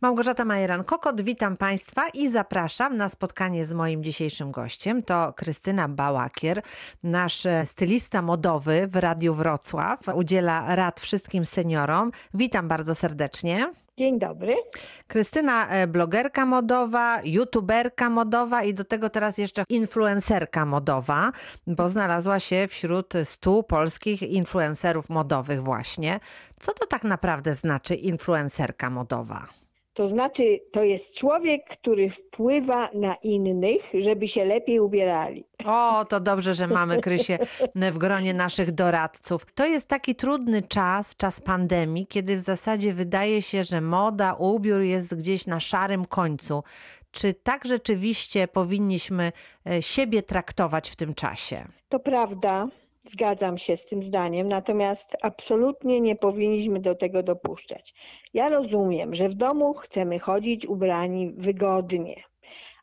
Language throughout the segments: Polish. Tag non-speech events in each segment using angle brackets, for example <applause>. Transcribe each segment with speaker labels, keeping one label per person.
Speaker 1: Małgorzata Majeran-Kokot, witam Państwa i zapraszam na spotkanie z moim dzisiejszym gościem. To Krystyna Bałakier, nasz stylista modowy w Radiu Wrocław. Udziela rad wszystkim seniorom. Witam bardzo serdecznie.
Speaker 2: Dzień dobry.
Speaker 1: Krystyna, e, blogerka modowa, youtuberka modowa i do tego teraz jeszcze influencerka modowa, bo znalazła się wśród stu polskich influencerów modowych właśnie. Co to tak naprawdę znaczy influencerka modowa?
Speaker 2: To znaczy, to jest człowiek, który wpływa na innych, żeby się lepiej ubierali.
Speaker 1: O, to dobrze, że mamy Krysię w gronie naszych doradców. To jest taki trudny czas, czas pandemii, kiedy w zasadzie wydaje się, że moda, ubiór jest gdzieś na szarym końcu. Czy tak rzeczywiście powinniśmy e, siebie traktować w tym czasie?
Speaker 2: To prawda. Zgadzam się z tym zdaniem, natomiast absolutnie nie powinniśmy do tego dopuszczać. Ja rozumiem, że w domu chcemy chodzić ubrani wygodnie,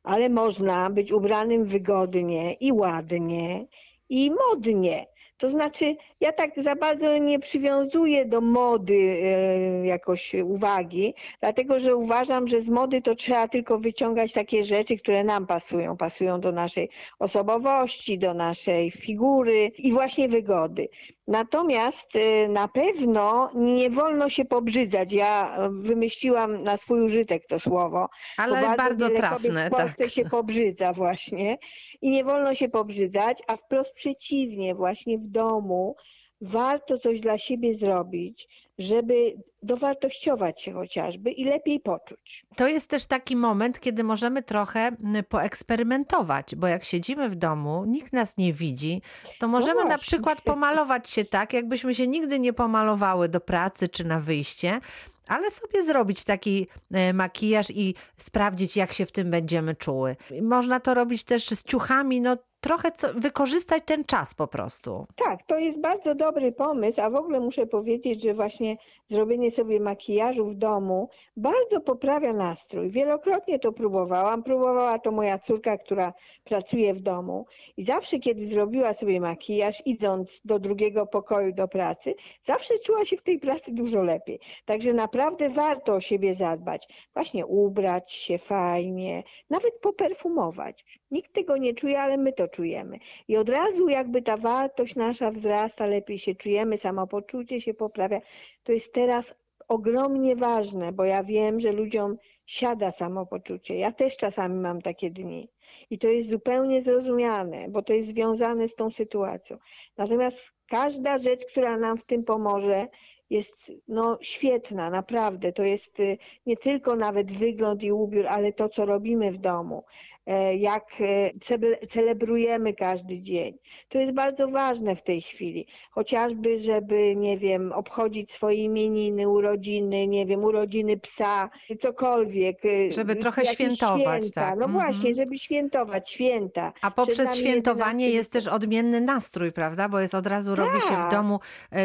Speaker 2: ale można być ubranym wygodnie i ładnie i modnie. To znaczy, ja tak za bardzo nie przywiązuję do mody e, jakoś uwagi, dlatego że uważam, że z mody to trzeba tylko wyciągać takie rzeczy, które nam pasują. Pasują do naszej osobowości, do naszej figury i właśnie wygody. Natomiast e, na pewno nie wolno się pobrzydzać. Ja wymyśliłam na swój użytek to słowo.
Speaker 1: Ale bardzo, bardzo trafne.
Speaker 2: W Polsce tak. się pobrzydza właśnie i nie wolno się pobrzydzać, a wprost przeciwnie, właśnie w domu warto coś dla siebie zrobić, żeby dowartościować się chociażby i lepiej poczuć.
Speaker 1: To jest też taki moment, kiedy możemy trochę poeksperymentować, bo jak siedzimy w domu, nikt nas nie widzi, to możemy no na przykład pomalować się tak, jakbyśmy się nigdy nie pomalowały do pracy czy na wyjście, ale sobie zrobić taki e, makijaż i sprawdzić, jak się w tym będziemy czuły. Można to robić też z ciuchami, no trochę co, wykorzystać ten czas po prostu.
Speaker 2: Tak, to jest bardzo dobry pomysł, a w ogóle muszę powiedzieć, że właśnie zrobienie sobie makijażu w domu bardzo poprawia nastrój. Wielokrotnie to próbowałam. Próbowała to moja córka, która pracuje w domu i zawsze, kiedy zrobiła sobie makijaż, idąc do drugiego pokoju do pracy, zawsze czuła się w tej pracy dużo lepiej. Także naprawdę warto o siebie zadbać. Właśnie ubrać się fajnie, nawet poperfumować. Nikt tego nie czuje, ale my to czujemy. I od razu jakby ta wartość nasza wzrasta, lepiej się czujemy, samopoczucie się poprawia. To jest teraz ogromnie ważne, bo ja wiem, że ludziom siada samopoczucie. Ja też czasami mam takie dni. I to jest zupełnie zrozumiane, bo to jest związane z tą sytuacją. Natomiast każda rzecz, która nam w tym pomoże, jest no, świetna, naprawdę. To jest y, nie tylko nawet wygląd i ubiór, ale to, co robimy w domu. E, jak e, celebrujemy każdy dzień. To jest bardzo ważne w tej chwili. Chociażby, żeby, nie wiem, obchodzić swoje imieniny, urodziny, nie wiem, urodziny psa, cokolwiek.
Speaker 1: E, żeby trochę świętować,
Speaker 2: święta.
Speaker 1: tak.
Speaker 2: No mhm. właśnie, żeby świętować święta.
Speaker 1: A poprzez świętowanie jest też odmienny nastrój, prawda? Bo jest od razu tak. robi się w tak. domu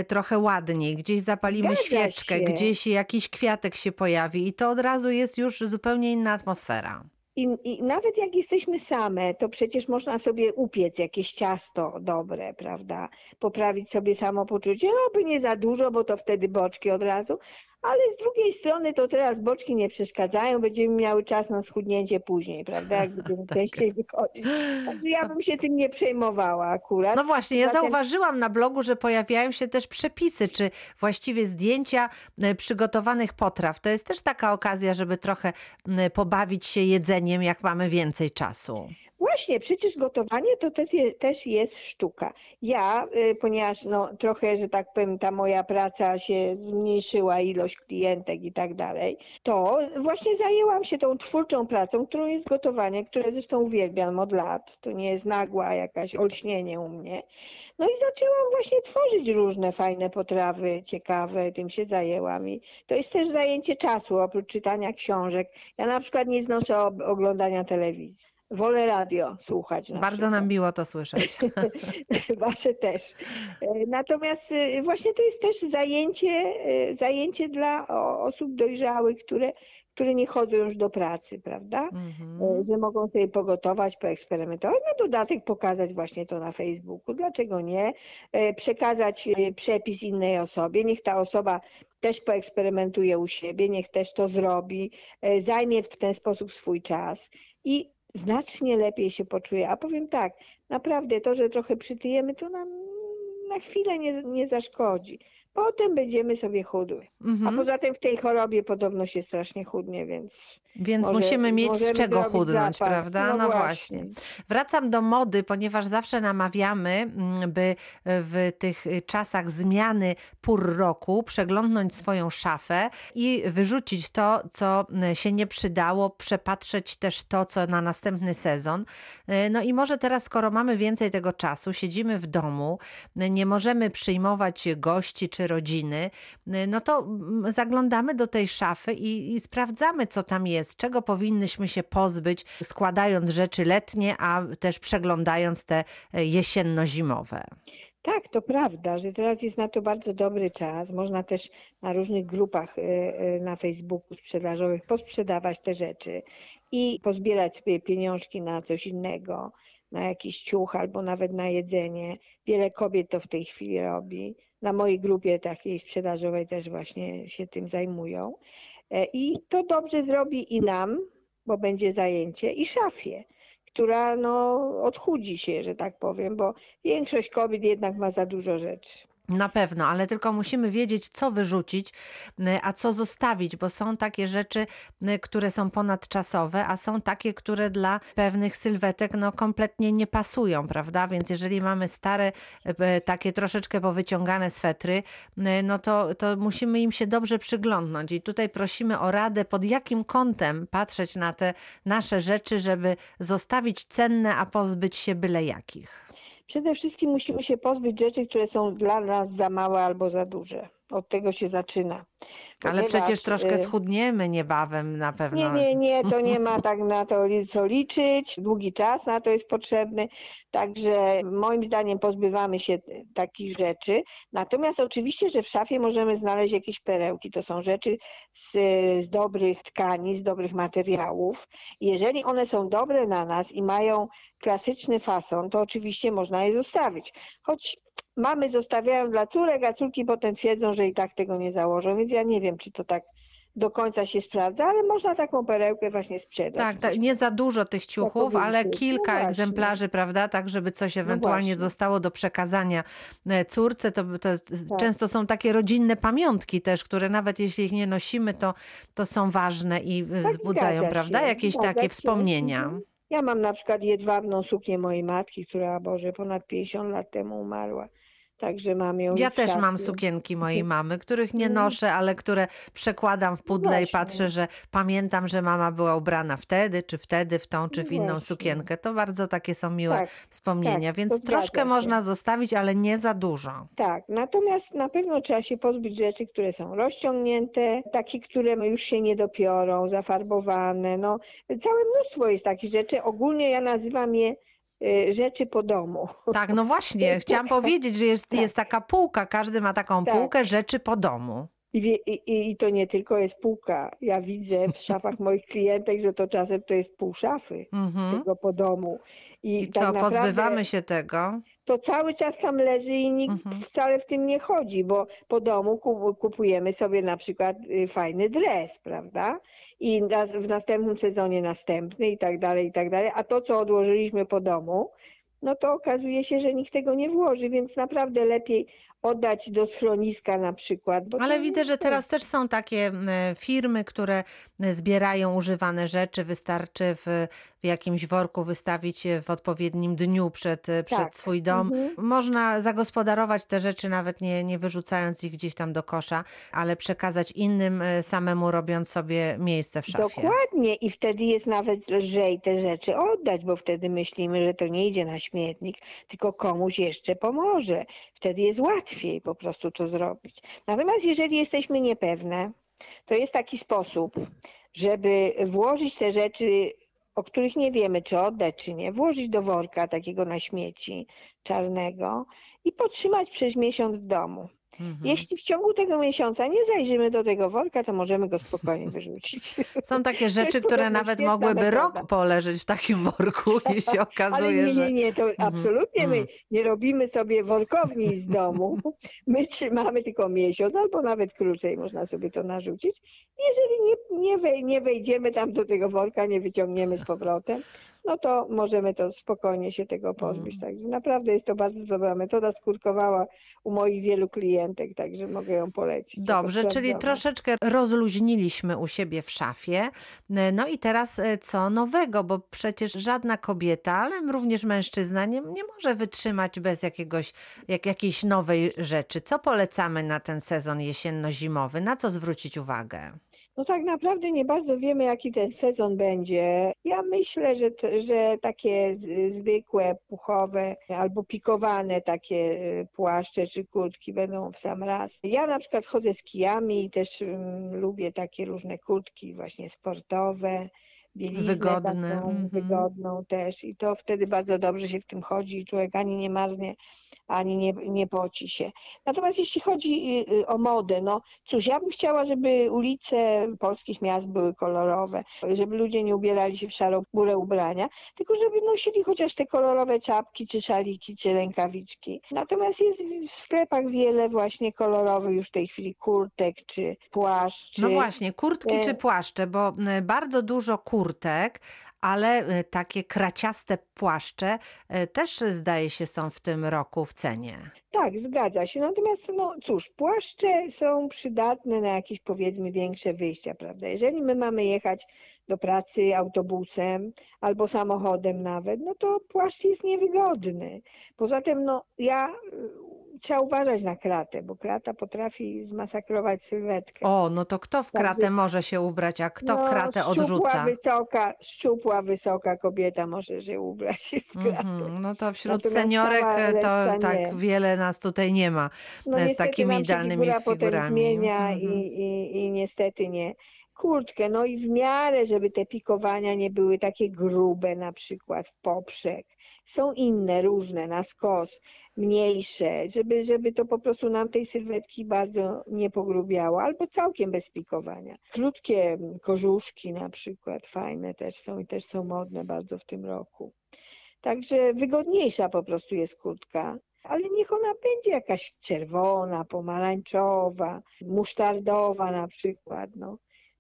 Speaker 1: trochę ładniej. Gdzieś zapalimy Zgadza świeczkę, się. gdzieś jakiś kwiatek się pojawi i to od razu jest już zupełnie inna atmosfera.
Speaker 2: I, I, nawet jak jesteśmy same, to przecież można sobie upiec jakieś ciasto dobre, prawda? Poprawić sobie samopoczucie, no by nie za dużo, bo to wtedy boczki od razu, ale z drugiej strony to teraz boczki nie przeszkadzają, będziemy miały czas na schudnięcie później, prawda, jak będziemy <laughs> tak. częściej wychodzić. Także ja bym się tym nie przejmowała akurat.
Speaker 1: No właśnie, ja Zatem... zauważyłam na blogu, że pojawiają się też przepisy, czy właściwie zdjęcia e, przygotowanych potraw. To jest też taka okazja, żeby trochę pobawić się jedzeniem, jak mamy więcej czasu.
Speaker 2: Właśnie, przecież gotowanie to też jest sztuka. Ja, y, ponieważ no, trochę, że tak powiem, ta moja praca się zmniejszyła, ilość klientek i tak dalej, to właśnie zajęłam się tą twórczą pracą, którą jest gotowanie, które zresztą uwielbiam od lat. To nie jest nagła jakaś olśnienie u mnie. No i zaczęłam właśnie tworzyć różne fajne potrawy, ciekawe, tym się zajęłam. I to jest też zajęcie czasu, oprócz czytania książek. Ja na przykład nie znoszę oglądania telewizji. Wolę radio słuchać.
Speaker 1: Na Bardzo przykład. nam miło to słyszeć. <laughs>
Speaker 2: Wasze też. E, natomiast e, właśnie to jest też zajęcie, e, zajęcie dla osób dojrzałych, które które nie chodzą już do pracy, prawda?
Speaker 1: Mhm.
Speaker 2: E, Że mogą sobie pogotować, poeksperymentować. No dodatek pokazać właśnie to na Facebooku. Dlaczego nie? Przekazać przepis innej osobie. Niech ta osoba też poeksperymentuje u siebie, niech też to zrobi, zajmie w ten sposób swój czas i znacznie lepiej się poczuje. A powiem tak, naprawdę to, że trochę przytyjemy, to nam na chwilę nie, nie zaszkodzi. Potem będziemy sobie chudły. A
Speaker 1: Mhm.
Speaker 2: poza tym w tej chorobie podobno się strasznie chudnie, więc
Speaker 1: Więc
Speaker 2: może-
Speaker 1: musimy mieć z czego chudnąć, prawda? No właśnie. Wracam do mody, ponieważ zawsze namawiamy, mm, by w tych czasach zmiany pór roku przeglądnąć swoją szafę i wyrzucić to, co się nie przydało, przepatrzeć też to, co na następny sezon. E, No i może teraz, skoro mamy więcej tego czasu, siedzimy w domu, nie możemy przyjmować gości czy rodziny, e, no to zaglądamy do tej szafy i, i sprawdzamy, co tam jest, czego powinnyśmy się pozbyć, składając rzeczy letnie, a też przeglądając te e, jesienno-zimowe.
Speaker 2: Tak, to prawda, że teraz jest na to bardzo dobry czas. Można też na różnych grupach e, e, na Facebooku sprzedażowych posprzedawać te rzeczy i pozbierać sobie pieniążki na coś innego, na jakiś ciuch albo nawet na jedzenie. Wiele kobiet to w tej chwili robi. Na mojej grupie takiej sprzedażowej też właśnie się tym zajmują. E, I to dobrze zrobi i nam, bo będzie zajęcie, i szafie która no, odchudzi się, że tak powiem, bo większość kobiet jednak ma za dużo rzeczy.
Speaker 1: Na pewno, ale tylko musimy wiedzieć, co wyrzucić, y, a co zostawić, bo są takie rzeczy, y, które są ponadczasowe, a są takie, które dla pewnych sylwetek no, kompletnie nie pasują, prawda? Więc jeżeli mamy stare, y, takie troszeczkę powyciągane swetry, no to, to musimy im się dobrze przyglądnąć. I tutaj prosimy o radę, pod jakim kątem patrzeć na te nasze rzeczy, żeby zostawić cenne, a pozbyć się byle jakich.
Speaker 2: Przede wszystkim musimy się pozbyć rzeczy, które są dla nas za małe albo za duże. Od tego się zaczyna.
Speaker 1: Ale
Speaker 2: Ponieważ,
Speaker 1: przecież troszkę
Speaker 2: y,
Speaker 1: schudniemy niebawem na pewno.
Speaker 2: Nie, nie, nie, to nie ma tak na to co liczyć. Długi czas na to jest potrzebny. Także moim zdaniem pozbywamy się takich rzeczy. Natomiast oczywiście, że w szafie możemy znaleźć jakieś perełki. To są rzeczy z, z dobrych tkani, z dobrych materiałów. Jeżeli one są dobre na nas i mają klasyczny fason, to oczywiście można je zostawić. Choć mamy zostawiają dla córek, a córki potem twierdzą, że i tak tego nie założą, więc ja nie wiem, czy to tak do końca się sprawdza, ale można taką perełkę właśnie sprzedać.
Speaker 1: Tak, tak, nie za dużo tych ciuchów, ale.
Speaker 2: No
Speaker 1: kilka
Speaker 2: właśnie.
Speaker 1: egzemplarzy, prawda, tak żeby coś ewentualnie
Speaker 2: właśnie.
Speaker 1: zostało do przekazania e, córce, to, to
Speaker 2: Tak.
Speaker 1: często są takie rodzinne pamiątki też, które nawet jeśli ich nie nosimy, to, to są ważne i
Speaker 2: Tak,
Speaker 1: wzbudzają,
Speaker 2: zgadza
Speaker 1: prawda,
Speaker 2: się,
Speaker 1: jakieś takie
Speaker 2: się.
Speaker 1: wspomnienia.
Speaker 2: Mhm. Ja mam na przykład jedwabną suknię mojej matki, która, Boże, ponad 50 lat temu umarła. Także mam ją
Speaker 1: Ja
Speaker 2: w
Speaker 1: też mam
Speaker 2: szafie.
Speaker 1: sukienki mojej mamy, których nie
Speaker 2: Mhm.
Speaker 1: noszę, ale które przekładam w pudle i
Speaker 2: właśnie.
Speaker 1: patrzę, że pamiętam, że mama była ubrana wtedy, czy wtedy, w tą, czy
Speaker 2: No
Speaker 1: w inną
Speaker 2: właśnie.
Speaker 1: sukienkę. To bardzo takie są miłe
Speaker 2: Tak,
Speaker 1: wspomnienia,
Speaker 2: tak,
Speaker 1: więc troszkę
Speaker 2: się.
Speaker 1: można zostawić, ale nie za dużo.
Speaker 2: tak. Natomiast na pewno trzeba się pozbyć rzeczy, które są rozciągnięte, takie, które już się nie dopiorą, zafarbowane. No, całe mnóstwo jest takich rzeczy. Ogólnie ja nazywam je rzeczy po domu.
Speaker 1: Tak, no właśnie, <laughs> chciałam powiedzieć, że jest,
Speaker 2: Tak.
Speaker 1: jest taka półka, każdy ma taką
Speaker 2: Tak.
Speaker 1: półkę rzeczy po domu.
Speaker 2: I, wie- i, I to nie tylko jest półka. Ja widzę w <laughs> szafach moich klientek, że to czasem to jest pół szafy
Speaker 1: Mhm.
Speaker 2: tylko po domu. I,
Speaker 1: I
Speaker 2: tak
Speaker 1: co,
Speaker 2: naprawdę
Speaker 1: pozbywamy się tego?
Speaker 2: to cały czas tam leży i nikt
Speaker 1: Mhm.
Speaker 2: wcale w tym nie chodzi, bo po domu ku- kupujemy sobie na przykład y, fajny dres, prawda? I w następnym sezonie następny i tak dalej, i tak dalej. A to, co odłożyliśmy po domu, no to okazuje się, że nikt tego nie włoży, więc naprawdę lepiej oddać do schroniska na przykład.
Speaker 1: Ale widzę, że teraz też są takie e, firmy, które e, zbierają używane rzeczy. Wystarczy w, w jakimś worku wystawić je w odpowiednim dniu przed, e, przed
Speaker 2: Tak.
Speaker 1: swój dom.
Speaker 2: Mhm.
Speaker 1: Można zagospodarować te rzeczy, nawet nie, nie wyrzucając ich gdzieś tam do kosza, ale przekazać innym, e, samemu robiąc sobie miejsce w szafie.
Speaker 2: Dokładnie i wtedy jest nawet lżej te rzeczy oddać, bo wtedy myślimy, że to nie idzie na śmietnik, tylko komuś jeszcze pomoże. Wtedy jest łatwiej po prostu to zrobić. Natomiast jeżeli jesteśmy niepewne, to jest taki sposób, żeby włożyć te rzeczy, o których nie wiemy, czy oddać, czy nie, włożyć do worka takiego na śmieci czarnego i potrzymać przez miesiąc w domu.
Speaker 1: Mhm.
Speaker 2: Jeśli w ciągu tego miesiąca nie zajrzymy do tego worka, to możemy go spokojnie <laughs> wyrzucić.
Speaker 1: Są takie rzeczy, które nawet mogłyby
Speaker 2: metoda.
Speaker 1: rok poleżeć w takim worku <laughs> i się <laughs> okazuje,
Speaker 2: nie,
Speaker 1: że...
Speaker 2: nie, nie, to absolutnie my
Speaker 1: mhm.
Speaker 2: nie robimy sobie workowni z domu. My trzymamy tylko miesiąc, albo nawet krócej można sobie to narzucić. Jeżeli nie, nie, wej- nie wejdziemy tam do tego worka, nie wyciągniemy z powrotem, no to możemy to spokojnie się tego pozbyć.
Speaker 1: Mhm.
Speaker 2: Także naprawdę jest to bardzo dobra metoda. Skórkowała u moich wielu klientek, także mogę ją polecić.
Speaker 1: Dobrze, czyli troszeczkę rozluźniliśmy u siebie w szafie. No i teraz e, co nowego, bo przecież żadna kobieta, ale również mężczyzna nie, nie może wytrzymać bez jakiegoś, jak, jakiejś nowej rzeczy. Co polecamy na ten sezon jesienno-zimowy? Na co zwrócić uwagę?
Speaker 2: No tak naprawdę nie bardzo wiemy, jaki ten sezon będzie. Ja myślę, że, że takie zwykłe, puchowe albo pikowane takie y, płaszcze czy kurtki będą w sam raz. Ja na przykład chodzę z kijami i też mm, lubię takie różne kurtki właśnie sportowe. Bieliznę
Speaker 1: Wygodne,
Speaker 2: taką
Speaker 1: mhm.
Speaker 2: wygodną też i to wtedy bardzo dobrze się w tym chodzi i człowiek ani nie marznie, ani nie, nie poci się. Natomiast jeśli chodzi y, y, o modę, no cóż, ja bym chciała, żeby ulice polskich miast były kolorowe, żeby ludzie nie ubierali się w szarą burę ubrania, tylko żeby nosili chociaż te kolorowe czapki, czy szaliki, czy rękawiczki. Natomiast jest w sklepach wiele właśnie kolorowych już w tej chwili kurtek, czy płaszczy.
Speaker 1: No właśnie, kurtki
Speaker 2: e,
Speaker 1: czy płaszcze, bo m, bardzo dużo kurtek, ale e, takie kraciaste płaszcze e, też e, zdaje się są w tym roku w cenie.
Speaker 2: Tak, zgadza się. Natomiast, no cóż, płaszcze są przydatne na jakieś powiedzmy większe wyjścia, prawda? Jeżeli my mamy jechać do pracy autobusem albo samochodem nawet, no to płaszcz jest niewygodny. Poza tym, no ja trzeba uważać na kratę, bo krata potrafi zmasakrować sylwetkę.
Speaker 1: O, no to kto w
Speaker 2: Także-
Speaker 1: kratę może się ubrać, a kto
Speaker 2: no,
Speaker 1: kratę
Speaker 2: Szczupła,
Speaker 1: odrzuca?
Speaker 2: wysoka, szczupła, wysoka kobieta może się ubrać w kratę.
Speaker 1: Mhm, No to wśród
Speaker 2: Natomiast
Speaker 1: seniorek e, to tak
Speaker 2: nie.
Speaker 1: wiele nas tutaj nie ma.
Speaker 2: No
Speaker 1: z
Speaker 2: niestety
Speaker 1: takimi idealnymi
Speaker 2: figura
Speaker 1: figurami.
Speaker 2: zmienia
Speaker 1: Mhm.
Speaker 2: i, i, i niestety nie. Kurtkę, no i w miarę, żeby te pikowania nie były takie grube na przykład w poprzek. Są inne, różne, na skos, mniejsze, żeby, żeby to po prostu nam tej sylwetki bardzo nie pogrubiało, albo całkiem bez pikowania. Krótkie kożuszki na przykład, fajne też są i też są modne bardzo w tym roku. Także wygodniejsza po prostu jest kurtka, ale niech ona będzie jakaś czerwona, pomarańczowa, musztardowa na przykład. No.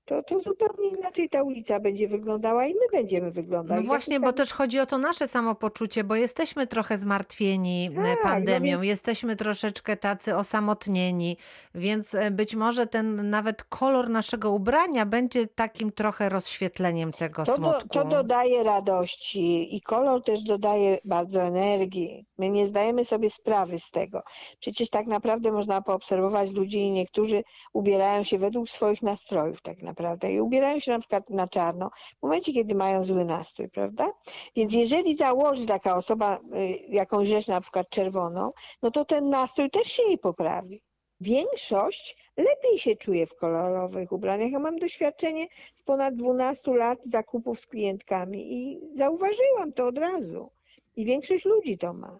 Speaker 2: To, to zupełnie inaczej ta ulica będzie wyglądała i my będziemy wyglądać.
Speaker 1: No właśnie, bo też chodzi o to nasze samopoczucie, bo jesteśmy trochę zmartwieni e,
Speaker 2: Tak, no
Speaker 1: pandemią,
Speaker 2: więc-
Speaker 1: jesteśmy troszeczkę tacy osamotnieni, więc e, być może ten nawet kolor naszego ubrania będzie takim trochę rozświetleniem tego
Speaker 2: To, do,
Speaker 1: smutku.
Speaker 2: to dodaje radości i kolor też dodaje bardzo energii. My nie zdajemy sobie sprawy z tego. Przecież tak naprawdę można poobserwować ludzi i niektórzy ubierają się według swoich nastrojów tak naprawdę i ubierają się na przykład na czarno w momencie, kiedy mają zły nastrój, prawda? Więc jeżeli założy taka osoba y, jakąś rzecz na przykład czerwoną, no to ten nastrój też się jej poprawi. Większość lepiej się czuje w kolorowych ubraniach. Ja mam doświadczenie z ponad 12 lat zakupów z klientkami i zauważyłam to od razu. I większość ludzi to ma.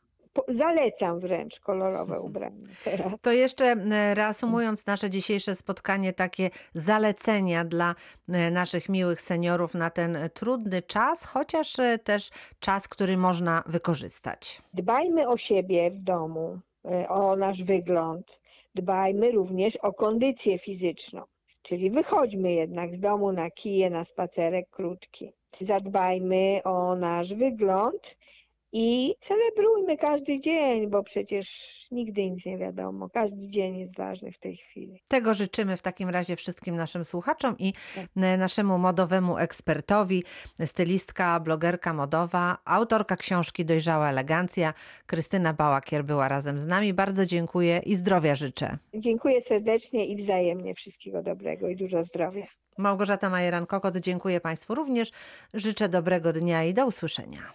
Speaker 2: Zalecam wręcz kolorowe <laughs> ubrania teraz.
Speaker 1: To jeszcze e, reasumując nasze dzisiejsze spotkanie, takie zalecenia dla e, naszych miłych seniorów na ten trudny czas, chociaż e, też czas, który można wykorzystać.
Speaker 2: Dbajmy o siebie w domu, o nasz wygląd. Dbajmy również o kondycję fizyczną. Czyli wychodźmy jednak z domu na kije, na spacerek krótki. Zadbajmy o nasz wygląd i celebrujmy każdy dzień, bo przecież nigdy nic nie wiadomo. Każdy dzień jest ważny w tej chwili.
Speaker 1: Tego życzymy w takim razie wszystkim naszym słuchaczom i
Speaker 2: Tak.
Speaker 1: naszemu modowemu ekspertowi, stylistka, blogerka modowa, autorka książki Dojrzała Elegancja, Krystyna Bałakier była razem z nami. Bardzo dziękuję i zdrowia życzę.
Speaker 2: Dziękuję serdecznie i wzajemnie wszystkiego dobrego i dużo zdrowia.
Speaker 1: Małgorzata Majeran-Kokot, dziękuję Państwu również. Życzę dobrego dnia i do usłyszenia.